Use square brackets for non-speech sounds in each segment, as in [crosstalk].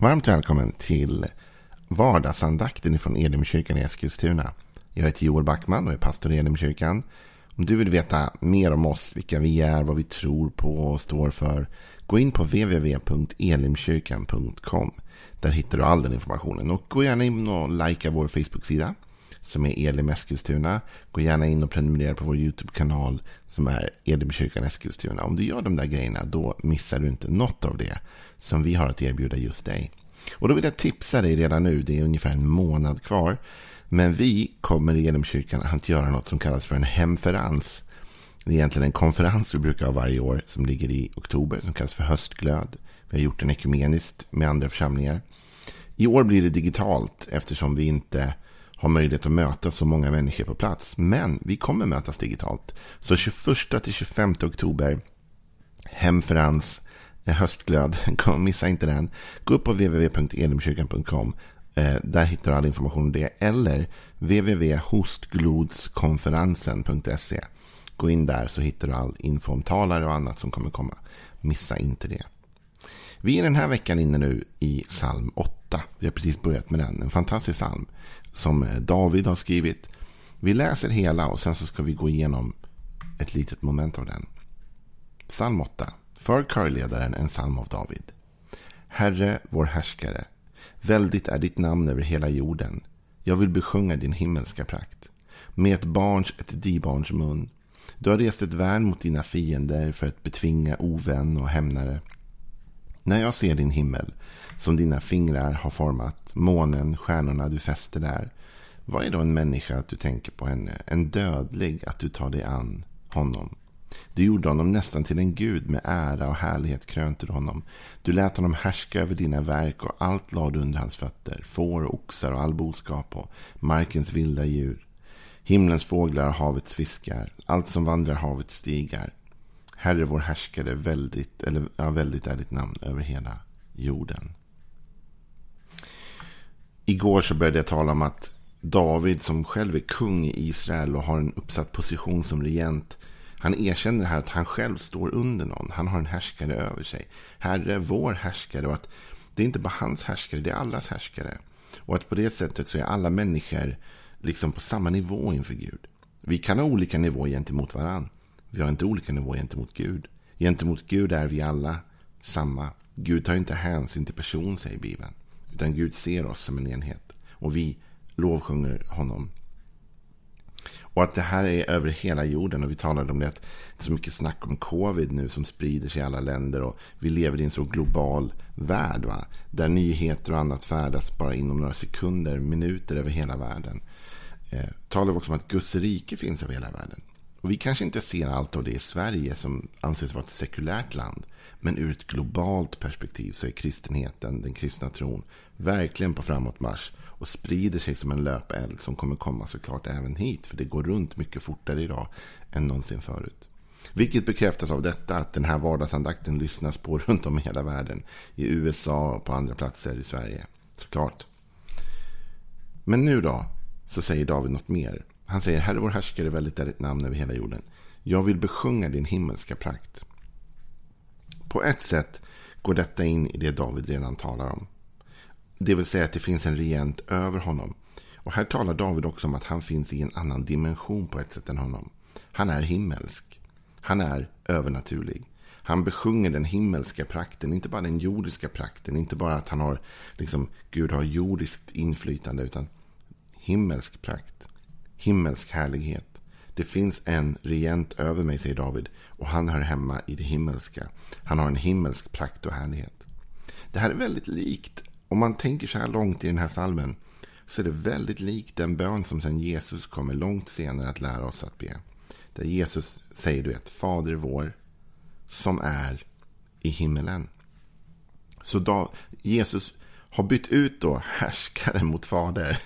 Varmt välkommen till vardagsandakten från Elimkyrkan i Eskilstuna. Jag heter Joel Backman och är pastor i Elimkyrkan. Om du vill veta mer om oss, vilka vi är, vad vi tror på och står för, gå in på www.elimkyrkan.com. Där hittar du all den informationen. Och gå gärna in och likea vår Facebook-sida som är Elim Eskilstuna. Gå gärna in och prenumerera på vår YouTube-kanal som är Elimkyrkan Eskilstuna. Om du gör de där grejerna då missar du inte något av det som vi har att erbjuda just dig. Och då vill jag tipsa dig redan nu, det är ungefär en månad kvar. Men vi kommer i Elimkyrkan att göra något som kallas för en hemferans. Det är egentligen en konferens vi brukar ha varje år som ligger i oktober som kallas för höstglöd. Vi har gjort den ekumeniskt med andra församlingar. I år blir det digitalt eftersom vi inte har möjlighet att möta så många människor på plats. Men vi kommer mötas digitalt. Så 21 till 25 oktober, hemferans, höstglöd. [laughs] Missa inte den. Gå upp på www.elimkyrkan.com. Eh, där hittar du all information om det. Eller www.hostglodskonferensen.se. Gå in där så hittar du all info om talare och annat som kommer komma. Missa inte det. Vi är den här veckan inne nu i psalm 8. Vi har precis börjat med den. En fantastisk psalm som eh, David har skrivit. Vi läser hela och sen så ska vi gå igenom ett litet moment av den. Psalm 8. För körledaren en psalm av David. Herre, vår härskare. Väldigt är ditt namn över hela jorden. Jag vill besjunga din himmelska prakt. Med ett barns, ett dibarns mun. Du har rest ett värn mot dina fiender för att betvinga ovän och hämnare. När jag ser din himmel, som dina fingrar har format, månen, stjärnorna du fäster där. Vad är då en människa att du tänker på henne? En dödlig att du tar dig an honom. Du gjorde honom nästan till en gud med ära och härlighet krönte du honom. Du lät honom härska över dina verk och allt lade under hans fötter. Får, oxar och all boskap och markens vilda djur. Himlens fåglar och havets fiskar. Allt som vandrar havets stigar. Herre vår härskare, väldigt, eller, ja, väldigt är ditt namn över hela jorden. Igår så började jag tala om att David som själv är kung i Israel och har en uppsatt position som regent. Han erkänner här att han själv står under någon. Han har en härskare över sig. Herre, vår härskare. Och att det är inte bara hans härskare, det är allas härskare. Och att på det sättet så är alla människor liksom på samma nivå inför Gud. Vi kan ha olika nivåer gentemot varandra. Vi har inte olika nivåer gentemot Gud. Gentemot Gud är vi alla samma. Gud tar inte hänsyn till person, säger Bibeln. Utan Gud ser oss som en enhet. Och vi lovsjunger honom. Och att det här är över hela jorden. Och vi talade om det. Att det är så mycket snack om covid nu som sprider sig i alla länder. Och vi lever i en så global värld. Va? Där nyheter och annat färdas bara inom några sekunder, minuter över hela världen. Eh, talar vi också om att Guds rike finns över hela världen. Och vi kanske inte ser allt av det i Sverige som anses vara ett sekulärt land. Men ur ett globalt perspektiv så är kristenheten, den kristna tron, verkligen på framåtmarsch och sprider sig som en löpeld som kommer komma såklart även hit. För det går runt mycket fortare idag än någonsin förut. Vilket bekräftas av detta att den här vardagsandakten lyssnas på [laughs] runt om i hela världen. I USA och på andra platser i Sverige. Såklart. Men nu då, så säger David något mer. Han säger, Herre vår härskare, väldigt är ditt namn över hela jorden. Jag vill besjunga din himmelska prakt. På ett sätt går detta in i det David redan talar om. Det vill säga att det finns en regent över honom. Och här talar David också om att han finns i en annan dimension på ett sätt än honom. Han är himmelsk. Han är övernaturlig. Han besjunger den himmelska prakten, inte bara den jordiska prakten. Inte bara att han har, liksom, Gud har jordiskt inflytande, utan himmelsk prakt. Himmelsk härlighet. Det finns en regent över mig, säger David. Och han hör hemma i det himmelska. Han har en himmelsk prakt och härlighet. Det här är väldigt likt, om man tänker så här långt i den här salmen. Så är det väldigt likt den bön som sen Jesus kommer långt senare att lära oss att be. Där Jesus säger du vet, Fader vår som är i himmelen. Så då, Jesus har bytt ut då härskaren mot fader.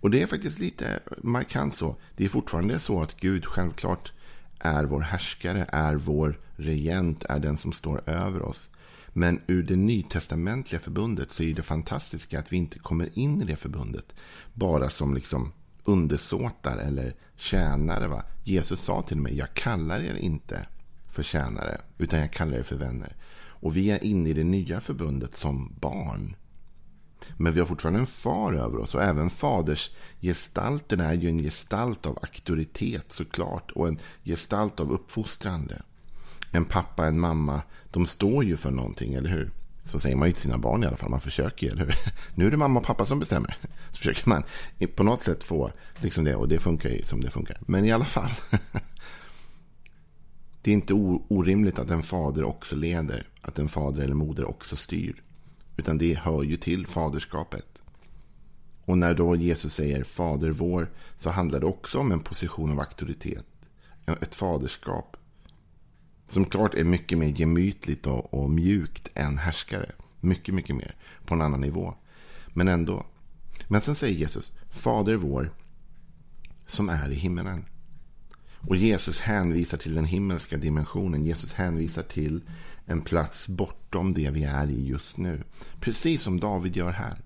Och det är faktiskt lite markant så. Det är fortfarande så att Gud självklart är vår härskare, är vår regent, är den som står över oss. Men ur det nytestamentliga förbundet så är det fantastiska att vi inte kommer in i det förbundet bara som liksom undersåtar eller tjänare. Va? Jesus sa till mig, jag kallar er inte för tjänare, utan jag kallar er för vänner. Och vi är inne i det nya förbundet som barn. Men vi har fortfarande en far över oss. Och även fadersgestalten är ju en gestalt av auktoritet såklart. Och en gestalt av uppfostrande. En pappa, en mamma, de står ju för någonting, eller hur? Så säger man ju till sina barn i alla fall. Man försöker eller hur? [laughs] Nu är det mamma och pappa som bestämmer. Så försöker man på något sätt få liksom det. Och det funkar ju som det funkar. Men i alla fall. [laughs] Det är inte orimligt att en fader också leder. Att en fader eller moder också styr. Utan det hör ju till faderskapet. Och när då Jesus säger Fader vår så handlar det också om en position av auktoritet. Ett faderskap. Som klart är mycket mer gemytligt och, och mjukt än härskare. Mycket, mycket mer. På en annan nivå. Men ändå. Men sen säger Jesus Fader vår som är i himmelen. Och Jesus hänvisar till den himmelska dimensionen. Jesus hänvisar till en plats bortom det vi är i just nu. Precis som David gör här.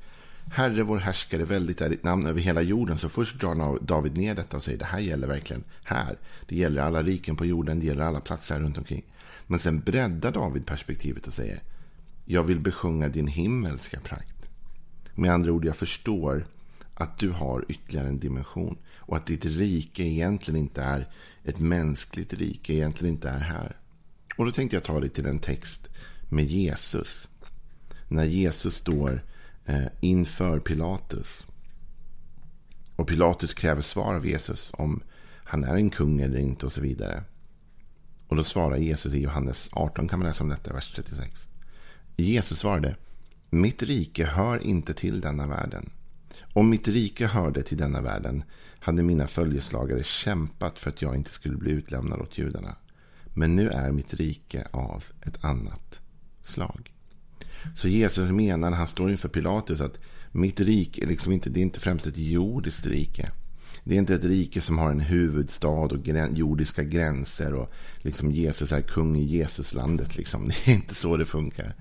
Herre vår härskare, väldigt är ditt namn över hela jorden. Så först drar David ner detta och säger det här gäller verkligen här. Det gäller alla riken på jorden, det gäller alla platser här runt omkring. Men sen breddar David perspektivet och säger jag vill besjunga din himmelska prakt. Med andra ord, jag förstår att du har ytterligare en dimension. Och att ditt rike egentligen inte är ett mänskligt rike, egentligen inte är här. Och då tänkte jag ta dig till en text med Jesus. När Jesus står eh, inför Pilatus. Och Pilatus kräver svar av Jesus om han är en kung eller inte och så vidare. Och då svarar Jesus i Johannes 18 kan man läsa om detta, vers 36. Jesus svarade, mitt rike hör inte till denna världen. Om mitt rike hörde till denna världen hade mina följeslagare kämpat för att jag inte skulle bli utlämnad åt judarna. Men nu är mitt rike av ett annat slag. Så Jesus menar när han står inför Pilatus att mitt rike är liksom inte, det är inte främst ett jordiskt rike. Det är inte ett rike som har en huvudstad och jordiska gränser och liksom Jesus är kung i Jesuslandet. Liksom. [laughs] Det är inte så det funkar.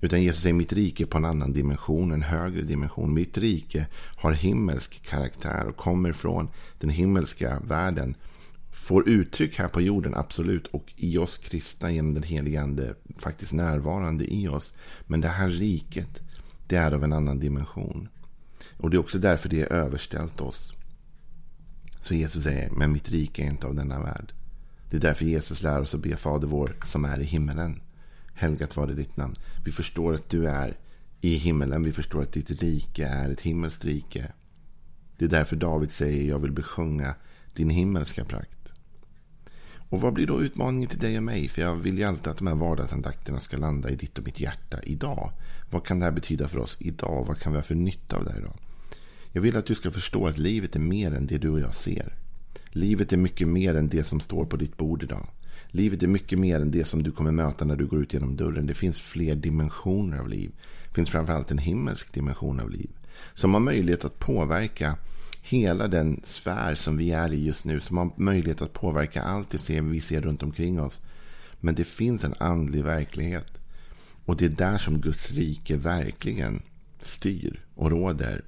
Utan Jesus säger mitt rike på en annan dimension, en högre dimension. Mitt rike har himmelsk karaktär och kommer från den himmelska världen. Får uttryck här på jorden, absolut. Och i oss kristna genom den helige Ande faktiskt närvarande i oss. Men det här riket, det är av en annan dimension. Och det är också därför det är överställt oss. Så Jesus säger, men mitt rike är inte av denna värld. Det är därför Jesus lär oss att be Fader vår som är i himmelen. Helgat var det ditt namn. Vi förstår att du är i himmelen. Vi förstår att ditt rike är ett himmelskt rike. Det är därför David säger jag vill besjunga din himmelska prakt. Och vad blir då utmaningen till dig och mig? För jag vill ju alltid att de här vardagsandakterna ska landa i ditt och mitt hjärta idag. Vad kan det här betyda för oss idag? Vad kan vi ha för nytta av det här idag? Jag vill att du ska förstå att livet är mer än det du och jag ser. Livet är mycket mer än det som står på ditt bord idag. Livet är mycket mer än det som du kommer möta när du går ut genom dörren. Det finns fler dimensioner av liv. Det finns framförallt en himmelsk dimension av liv. Som har möjlighet att påverka hela den sfär som vi är i just nu. Som har möjlighet att påverka allt det vi ser runt omkring oss. Men det finns en andlig verklighet. Och det är där som Guds rike verkligen styr och råder.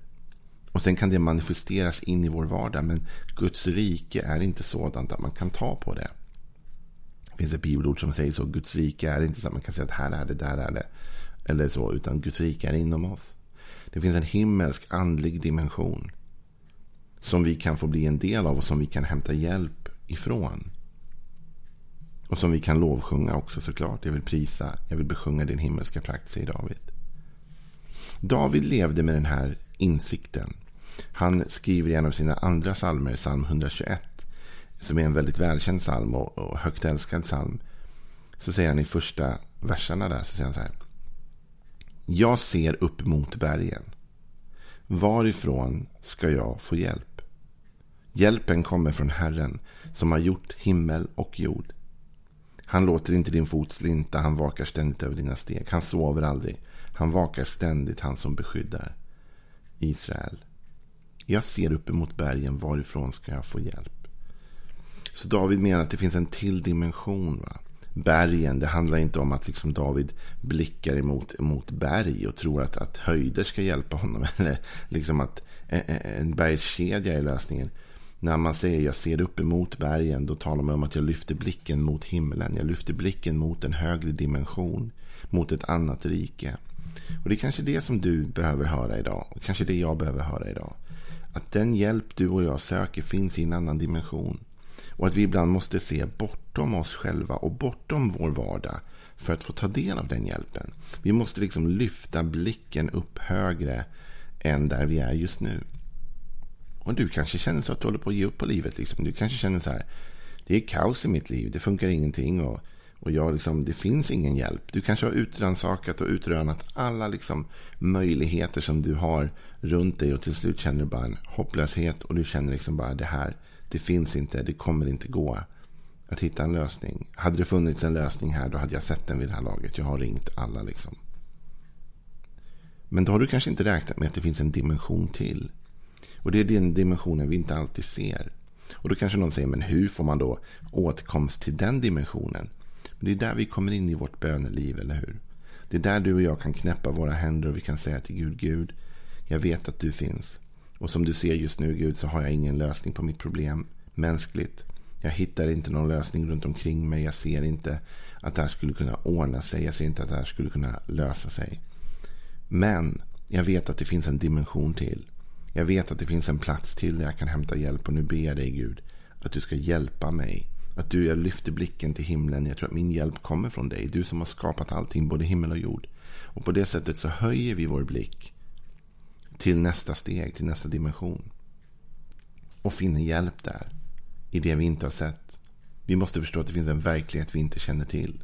Och sen kan det manifesteras in i vår vardag. Men Guds rike är inte sådant att man kan ta på det. Det finns ett bibelord som säger så. Guds rike är inte så att man kan säga att här är det, där är det. Eller så. Utan Guds rike är inom oss. Det finns en himmelsk andlig dimension. Som vi kan få bli en del av och som vi kan hämta hjälp ifrån. Och som vi kan lovsjunga också såklart. Jag vill prisa, jag vill besjunga din himmelska prakt, säger David. David levde med den här insikten. Han skriver i en av sina andra psalmer, psalm 121 som är en väldigt välkänd psalm och, och högt älskad psalm. Så säger han i första verserna där, så säger han så här. Jag ser upp mot bergen. Varifrån ska jag få hjälp? Hjälpen kommer från Herren som har gjort himmel och jord. Han låter inte din fot slinta, han vakar ständigt över dina steg. Han sover aldrig. Han vakar ständigt, han som beskyddar Israel. Jag ser upp emot bergen, varifrån ska jag få hjälp? Så David menar att det finns en till dimension. Va? Bergen, det handlar inte om att liksom David blickar emot, emot berg och tror att, att höjder ska hjälpa honom. [laughs] Eller liksom att en bergskedja är lösningen. När man säger jag ser upp emot bergen, då talar man om att jag lyfter blicken mot himlen. Jag lyfter blicken mot en högre dimension, mot ett annat rike. Och det är kanske det som du behöver höra idag. Och kanske det jag behöver höra idag. Att den hjälp du och jag söker finns i en annan dimension. Och att vi ibland måste se bortom oss själva och bortom vår vardag för att få ta del av den hjälpen. Vi måste liksom lyfta blicken upp högre än där vi är just nu. Och du kanske känner så att du håller på att ge upp på livet. Liksom. Du kanske känner så här. Det är kaos i mitt liv. Det funkar ingenting. Och, och jag liksom, det finns ingen hjälp. Du kanske har utrannsakat och utrönat alla liksom möjligheter som du har runt dig. Och till slut känner du bara en hopplöshet. Och du känner liksom bara det här. Det finns inte. Det kommer inte gå att hitta en lösning. Hade det funnits en lösning här då hade jag sett den vid det här laget. Jag har ringt alla liksom. Men då har du kanske inte räknat med att det finns en dimension till. Och det är den dimensionen vi inte alltid ser. Och då kanske någon säger, men hur får man då åtkomst till den dimensionen? Men det är där vi kommer in i vårt böneliv, eller hur? Det är där du och jag kan knäppa våra händer och vi kan säga till Gud, Gud, jag vet att du finns. Och som du ser just nu, Gud, så har jag ingen lösning på mitt problem mänskligt. Jag hittar inte någon lösning runt omkring mig. Jag ser inte att det här skulle kunna ordna sig. Jag ser inte att det här skulle kunna lösa sig. Men jag vet att det finns en dimension till. Jag vet att det finns en plats till där jag kan hämta hjälp. Och nu ber jag dig Gud att du ska hjälpa mig. Att du, jag lyfter blicken till himlen. Jag tror att min hjälp kommer från dig. Du som har skapat allting, både himmel och jord. Och på det sättet så höjer vi vår blick till nästa steg, till nästa dimension. Och finner hjälp där i det vi inte har sett. Vi måste förstå att det finns en verklighet vi inte känner till.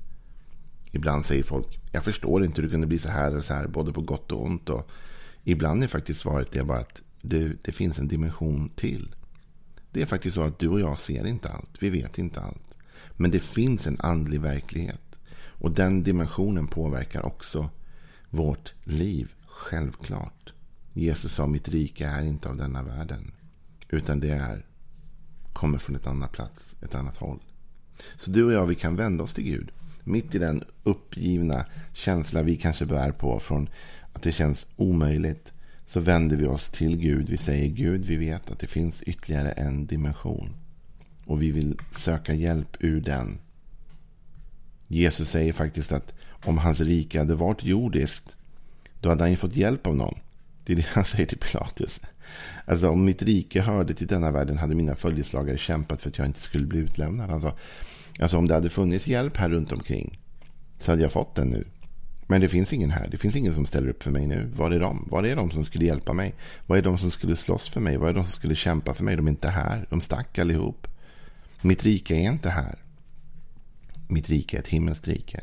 Ibland säger folk, jag förstår inte hur det kunde bli så här och så här, både på gott och ont. Och ibland är faktiskt svaret det bara att det, det finns en dimension till. Det är faktiskt så att du och jag ser inte allt. Vi vet inte allt. Men det finns en andlig verklighet. Och den dimensionen påverkar också vårt liv. Självklart. Jesus sa mitt rike är inte av denna världen. Utan det är kommer från ett annat plats, ett annat håll. Så du och jag, vi kan vända oss till Gud. Mitt i den uppgivna känsla vi kanske bär på från att det känns omöjligt. Så vänder vi oss till Gud. Vi säger Gud, vi vet att det finns ytterligare en dimension. Och vi vill söka hjälp ur den. Jesus säger faktiskt att om hans rike hade varit jordiskt. Då hade han ju fått hjälp av någon. Det är det han säger till Pilatus. Alltså om mitt rike hörde till denna världen hade mina följeslagare kämpat för att jag inte skulle bli utlämnad. Alltså, alltså om det hade funnits hjälp här runt omkring så hade jag fått den nu. Men det finns ingen här. Det finns ingen som ställer upp för mig nu. Var är de? Var är de som skulle hjälpa mig? Var är de som skulle slåss för mig? Var är de som skulle kämpa för mig? De är inte här. De stack allihop. Mitt rike är inte här. Mitt rike är ett himmelskt rike.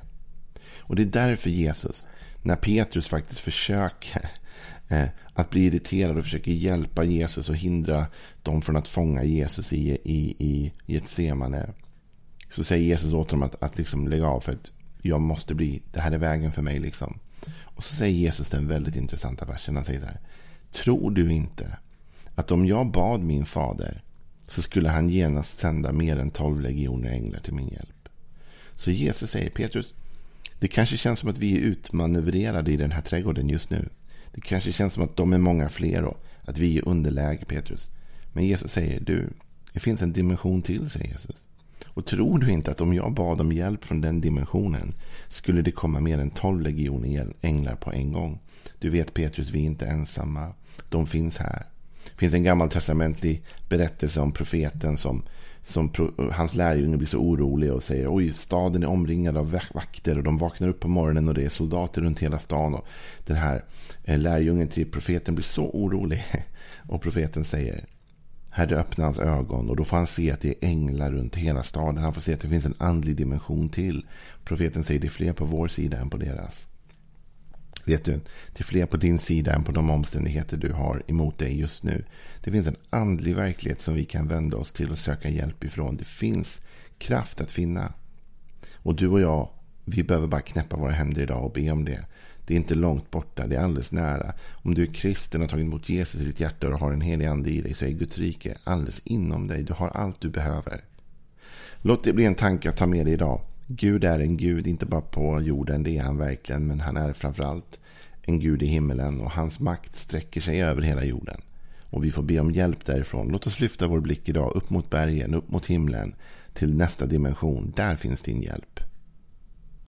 Och det är därför Jesus, när Petrus faktiskt försöker [laughs] eh, att bli irriterad och försöker hjälpa Jesus och hindra dem från att fånga Jesus i, i, i Getsemane. Så säger Jesus åt dem att, att liksom lägga av för att jag måste bli, det här är vägen för mig. liksom. Och så säger Jesus den väldigt intressanta versen. Han säger så här. Tror du inte att om jag bad min fader så skulle han genast sända mer än tolv legioner änglar till min hjälp. Så Jesus säger Petrus, det kanske känns som att vi är utmanövrerade i den här trädgården just nu. Det kanske känns som att de är många fler och att vi är underläge Petrus. Men Jesus säger, du, det finns en dimension till, säger Jesus. Och tror du inte att om jag bad om hjälp från den dimensionen skulle det komma mer än tolv legioner änglar på en gång? Du vet Petrus, vi är inte ensamma. De finns här. Det finns en gammaltestamentlig berättelse om profeten som som hans lärjunge blir så orolig och säger oj, staden är omringad av vakter och de vaknar upp på morgonen och det är soldater runt hela stan. Och den här eh, lärjungen till profeten blir så orolig. [laughs] Och profeten säger Herre öppna hans ögon och då får han se att det är änglar runt hela staden. Han får se att det finns en andlig dimension till. Profeten säger det är fler på vår sida än på deras. Vet du, det är fler på din sida än på de omständigheter du har emot dig just nu. Det finns en andlig verklighet som vi kan vända oss till och söka hjälp ifrån. Det finns kraft att finna. Och du och jag, vi behöver bara knäppa våra händer idag och be om det. Det är inte långt borta, det är alldeles nära. Om du är kristen och har tagit emot Jesus i ditt hjärta och har en helig ande i dig så är Guds rike alldeles inom dig. Du har allt du behöver. Låt det bli en tanke att ta med dig idag. Gud är en Gud, inte bara på jorden, det är han verkligen, men han är framförallt en Gud i himmelen och hans makt sträcker sig över hela jorden. Och vi får be om hjälp därifrån. Låt oss lyfta vår blick idag upp mot bergen, upp mot himlen. Till nästa dimension. Där finns din hjälp.